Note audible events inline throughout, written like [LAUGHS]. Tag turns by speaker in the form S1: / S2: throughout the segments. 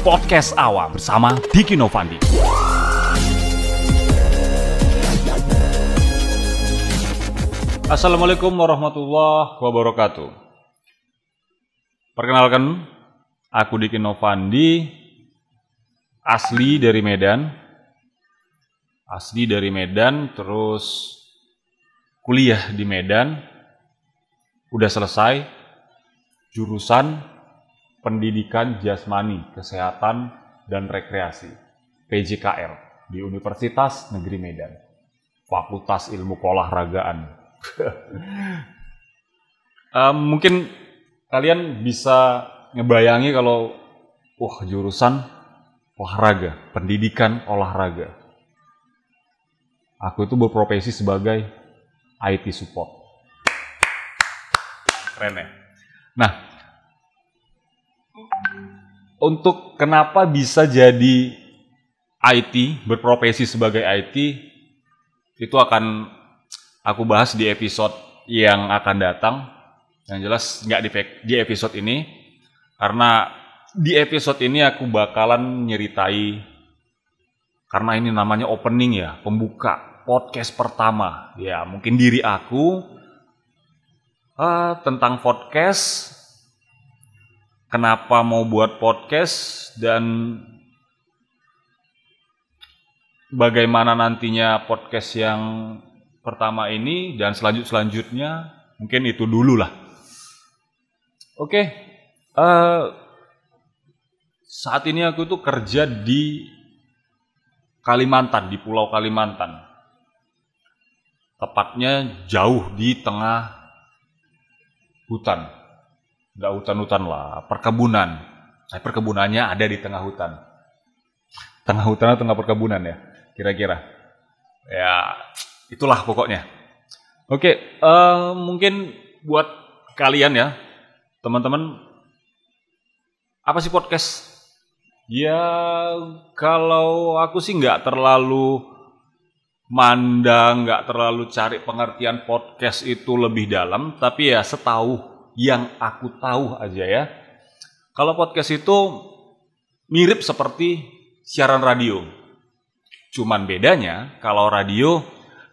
S1: Podcast Awam bersama Diki Novandi. Assalamualaikum warahmatullahi wabarakatuh. Perkenalkan, aku Diki Novandi, asli dari Medan. Asli dari Medan, terus kuliah di Medan. Udah selesai, jurusan Pendidikan Jasmani, Kesehatan, dan Rekreasi, PJKR, di Universitas Negeri Medan. Fakultas Ilmu Keolahragaan. [LAUGHS] um, mungkin kalian bisa ngebayangi kalau, wah jurusan olahraga, pendidikan olahraga. Aku itu berprofesi sebagai IT support. Keren ya? Nah, untuk kenapa bisa jadi IT, berprofesi sebagai IT, itu akan aku bahas di episode yang akan datang. Yang jelas nggak di, di episode ini, karena di episode ini aku bakalan nyeritai, karena ini namanya opening ya, pembuka podcast pertama. Ya, mungkin diri aku uh, tentang podcast, kenapa mau buat podcast dan bagaimana nantinya podcast yang pertama ini dan selanjut selanjutnya mungkin itu dulu lah. Oke, okay. uh, eh, saat ini aku tuh kerja di Kalimantan di Pulau Kalimantan, tepatnya jauh di tengah hutan, nggak hutan-hutan lah, perkebunan. Nah, perkebunannya ada di tengah hutan, tengah hutan atau tengah perkebunan ya, kira-kira. Ya, itulah pokoknya. Oke, uh, mungkin buat kalian ya, teman-teman, apa sih podcast? Ya, kalau aku sih nggak terlalu mandang, nggak terlalu cari pengertian podcast itu lebih dalam, tapi ya setahu yang aku tahu aja ya. Kalau podcast itu mirip seperti siaran radio. Cuman bedanya kalau radio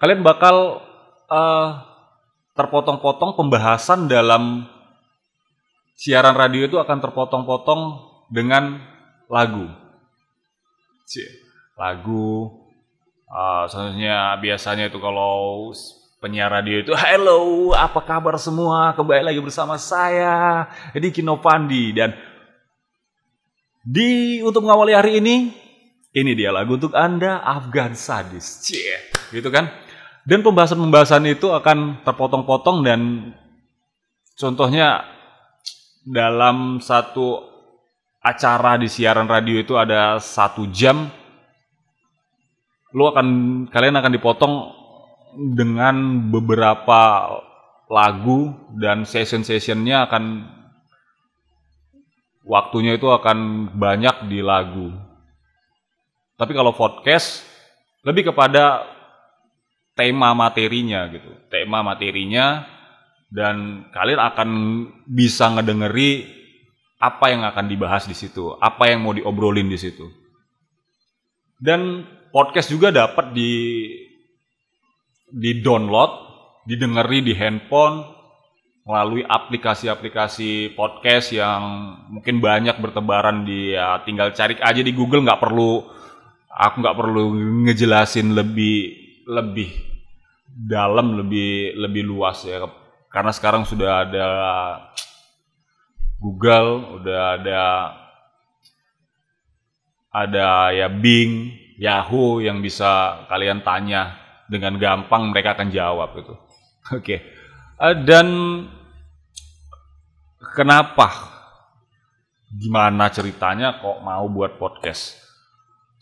S1: kalian bakal uh, terpotong-potong pembahasan dalam siaran radio itu akan terpotong-potong dengan lagu. Lagu uh, biasanya itu kalau penyiar radio itu halo apa kabar semua? Kembali lagi bersama saya Edi Kinovandi dan di untuk mengawali hari ini ini dia lagu untuk anda Afgan Sadis. Cie, gitu kan? Dan pembahasan-pembahasan itu akan terpotong-potong dan contohnya dalam satu acara di siaran radio itu ada satu jam, lo akan kalian akan dipotong dengan beberapa lagu dan session-sessionnya akan waktunya itu akan banyak di lagu. Tapi kalau podcast lebih kepada tema materinya gitu, tema materinya dan kalian akan bisa ngedengeri apa yang akan dibahas di situ, apa yang mau diobrolin di situ. Dan podcast juga dapat di di download, didengeri di handphone melalui aplikasi-aplikasi podcast yang mungkin banyak bertebaran di ya tinggal cari aja di Google nggak perlu aku nggak perlu ngejelasin lebih lebih dalam lebih lebih luas ya. Karena sekarang sudah ada Google udah ada ada ya Bing Yahoo yang bisa kalian tanya dengan gampang mereka akan jawab itu [LAUGHS] oke. Okay. uh, dan kenapa? Gimana ceritanya kok mau buat podcast?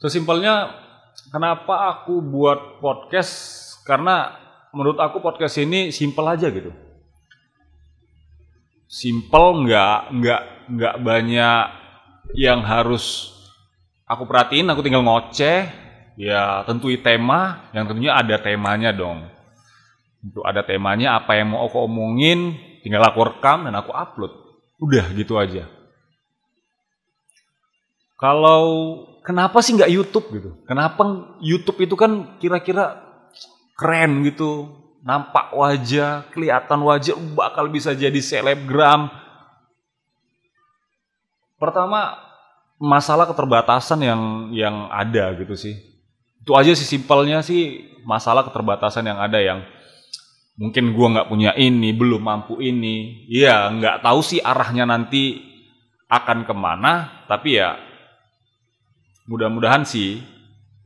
S1: Sesimpelnya kenapa aku buat podcast? Karena menurut aku podcast ini simpel aja gitu. Simpel nggak nggak nggak banyak yang harus aku perhatiin aku tinggal ngoceh ya tentui tema yang tentunya ada temanya dong untuk ada temanya apa yang mau aku omongin tinggal aku rekam dan aku upload udah gitu aja kalau kenapa sih nggak YouTube gitu? Kenapa YouTube itu kan kira-kira keren gitu, nampak wajah, kelihatan wajah, bakal bisa jadi selebgram. Pertama masalah keterbatasan yang yang ada gitu sih. Itu aja sih simpelnya sih masalah keterbatasan yang ada yang mungkin gua nggak punya ini, belum mampu ini. Iya, nggak tahu sih arahnya nanti akan ke mana, tapi ya mudah-mudahan sih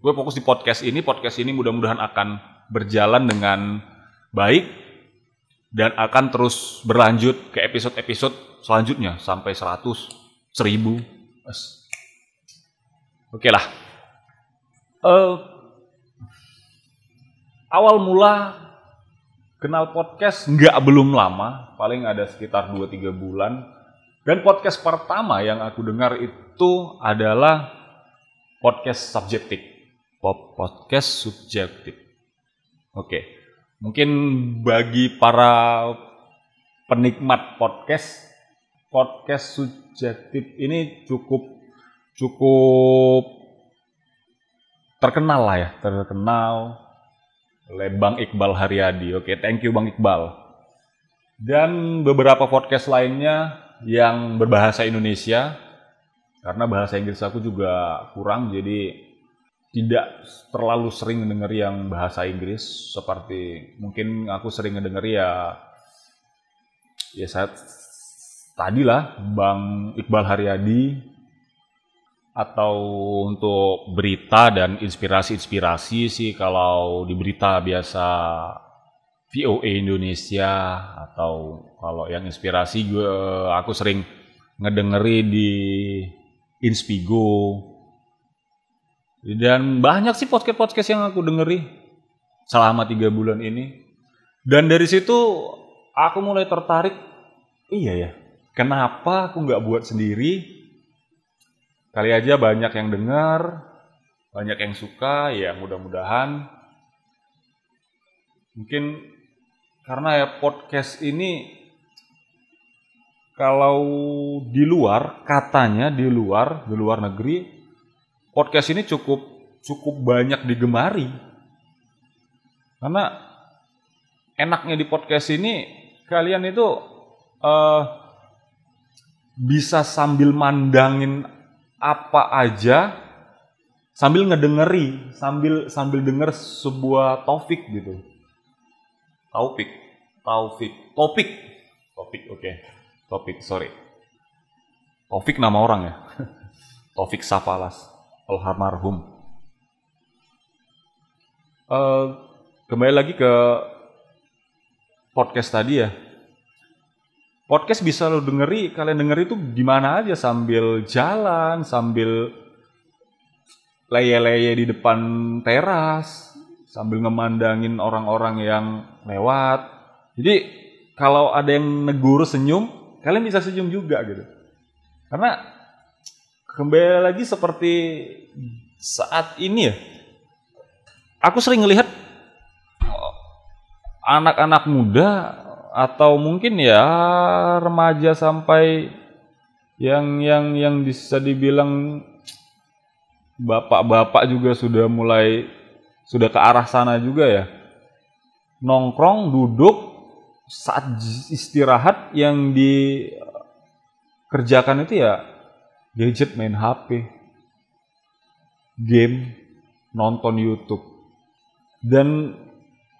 S1: gue fokus di podcast ini podcast ini mudah-mudahan akan berjalan dengan baik dan akan terus berlanjut ke episode-episode selanjutnya sampai 100 1000 oke lah uh, awal mula kenal podcast nggak belum lama paling ada sekitar 2-3 bulan dan podcast pertama yang aku dengar itu adalah podcast subjektif. Pop podcast subjektif. Oke. Mungkin bagi para penikmat podcast podcast subjektif ini cukup cukup terkenal lah ya, terkenal oleh Bang Iqbal Haryadi. Oke, thank you Bang Iqbal. Dan beberapa podcast lainnya yang berbahasa Indonesia karena bahasa Inggris aku juga kurang jadi tidak terlalu sering mendengar yang bahasa Inggris seperti mungkin aku sering mendengar ya ya saya tadi lah Bang Iqbal Haryadi atau untuk berita dan inspirasi-inspirasi sih kalau di berita biasa VOA Indonesia atau kalau yang inspirasi gue aku sering ngedengeri di Inspigo. Dan banyak sih podcast-podcast yang aku dengeri selama tiga bulan ini. Dan dari situ aku mulai tertarik, iya ya, kenapa aku nggak buat sendiri? Kali aja banyak yang dengar, banyak yang suka, ya mudah-mudahan. Mungkin karena ya podcast ini kalau di luar katanya di luar di luar negeri podcast ini cukup cukup banyak digemari karena enaknya di podcast ini kalian itu uh, bisa sambil mandangin apa aja sambil ngedengeri sambil sambil denger sebuah topik gitu topik topik topik topik oke okay. Topik, sorry. Taufik nama orang ya. [LAUGHS] Taufik Safalas, almarhum. Uh, kembali lagi ke podcast tadi ya. Podcast bisa lo dengeri, kalian dengeri itu gimana aja sambil jalan, sambil leye-leye di depan teras, sambil ngemandangin orang-orang yang lewat. Jadi kalau ada yang negur senyum, kalian bisa senyum juga gitu. Karena kembali lagi seperti saat ini ya, aku sering melihat anak-anak muda atau mungkin ya remaja sampai yang yang yang bisa dibilang bapak-bapak juga sudah mulai sudah ke arah sana juga ya. Nongkrong duduk saat istirahat yang dikerjakan itu ya gadget main HP, game, nonton YouTube, dan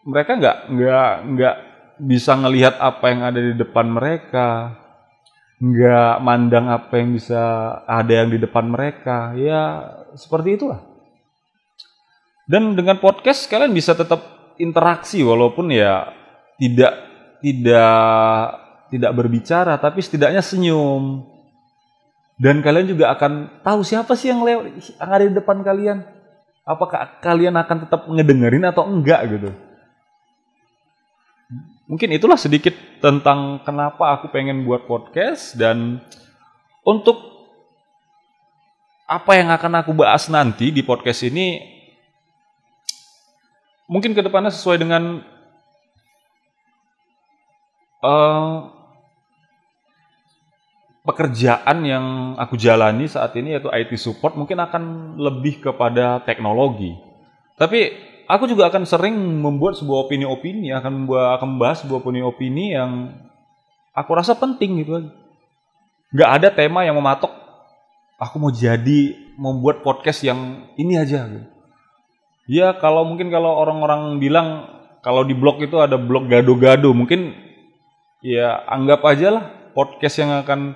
S1: mereka nggak nggak nggak bisa ngelihat apa yang ada di depan mereka, nggak mandang apa yang bisa ada yang di depan mereka, ya seperti itulah. Dan dengan podcast kalian bisa tetap interaksi walaupun ya tidak tidak tidak berbicara tapi setidaknya senyum. Dan kalian juga akan tahu siapa sih yang lewat yang ada di depan kalian. Apakah kalian akan tetap ngedengerin atau enggak gitu mungkin itulah sedikit tentang kenapa aku pengen buat podcast dan untuk apa yang akan aku bahas nanti di podcast ini mungkin ke depannya sesuai dengan uh, pekerjaan yang aku jalani saat ini yaitu IT support mungkin akan lebih kepada teknologi. Tapi aku juga akan sering membuat sebuah opini-opini, akan membuat akan membahas sebuah opini-opini yang aku rasa penting gitu. Gak ada tema yang mematok. Aku mau jadi membuat podcast yang ini aja. Gitu. Ya kalau mungkin kalau orang-orang bilang kalau di blog itu ada blog gado-gado, mungkin ya anggap aja lah podcast yang akan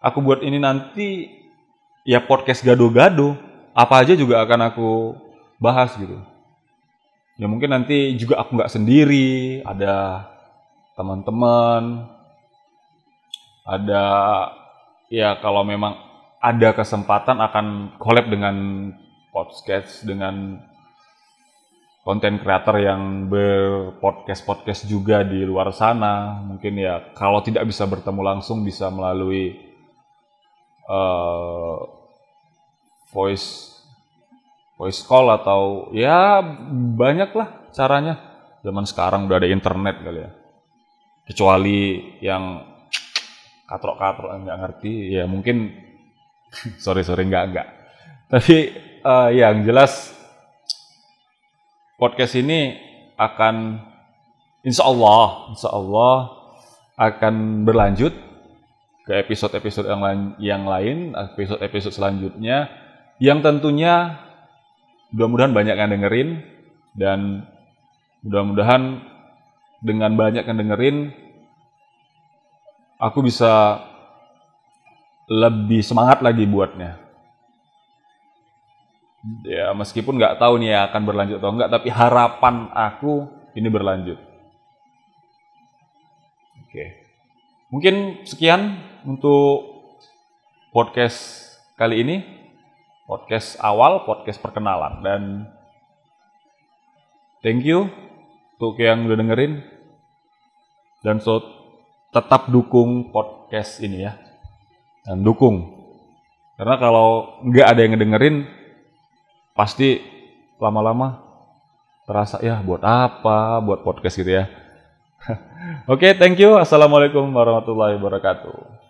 S1: aku buat ini nanti ya podcast gado-gado apa aja juga akan aku bahas gitu ya mungkin nanti juga aku nggak sendiri ada teman-teman ada ya kalau memang ada kesempatan akan collab dengan podcast dengan konten kreator yang berpodcast podcast juga di luar sana. Mungkin ya kalau tidak bisa bertemu langsung bisa melalui uh, voice voice call atau ya banyak lah caranya. Zaman sekarang udah ada internet kali ya. Kecuali yang katrok-katrok nggak ngerti ya mungkin [LAUGHS] sorry sorry nggak nggak. Tapi uh, yang jelas podcast ini akan insya Allah, insya Allah akan berlanjut ke episode-episode yang lain, episode-episode selanjutnya, yang tentunya mudah-mudahan banyak yang dengerin dan mudah-mudahan dengan banyak yang dengerin, aku bisa lebih semangat lagi buatnya. Ya meskipun nggak tahu nih ya akan berlanjut atau enggak tapi harapan aku ini berlanjut. Oke. Mungkin sekian untuk podcast kali ini podcast awal podcast perkenalan dan thank you untuk yang udah dengerin dan so tetap dukung podcast ini ya dan dukung karena kalau nggak ada yang ngedengerin pasti lama-lama terasa ya buat apa buat podcast gitu ya. [LAUGHS] Oke, okay, thank you. Assalamualaikum warahmatullahi wabarakatuh.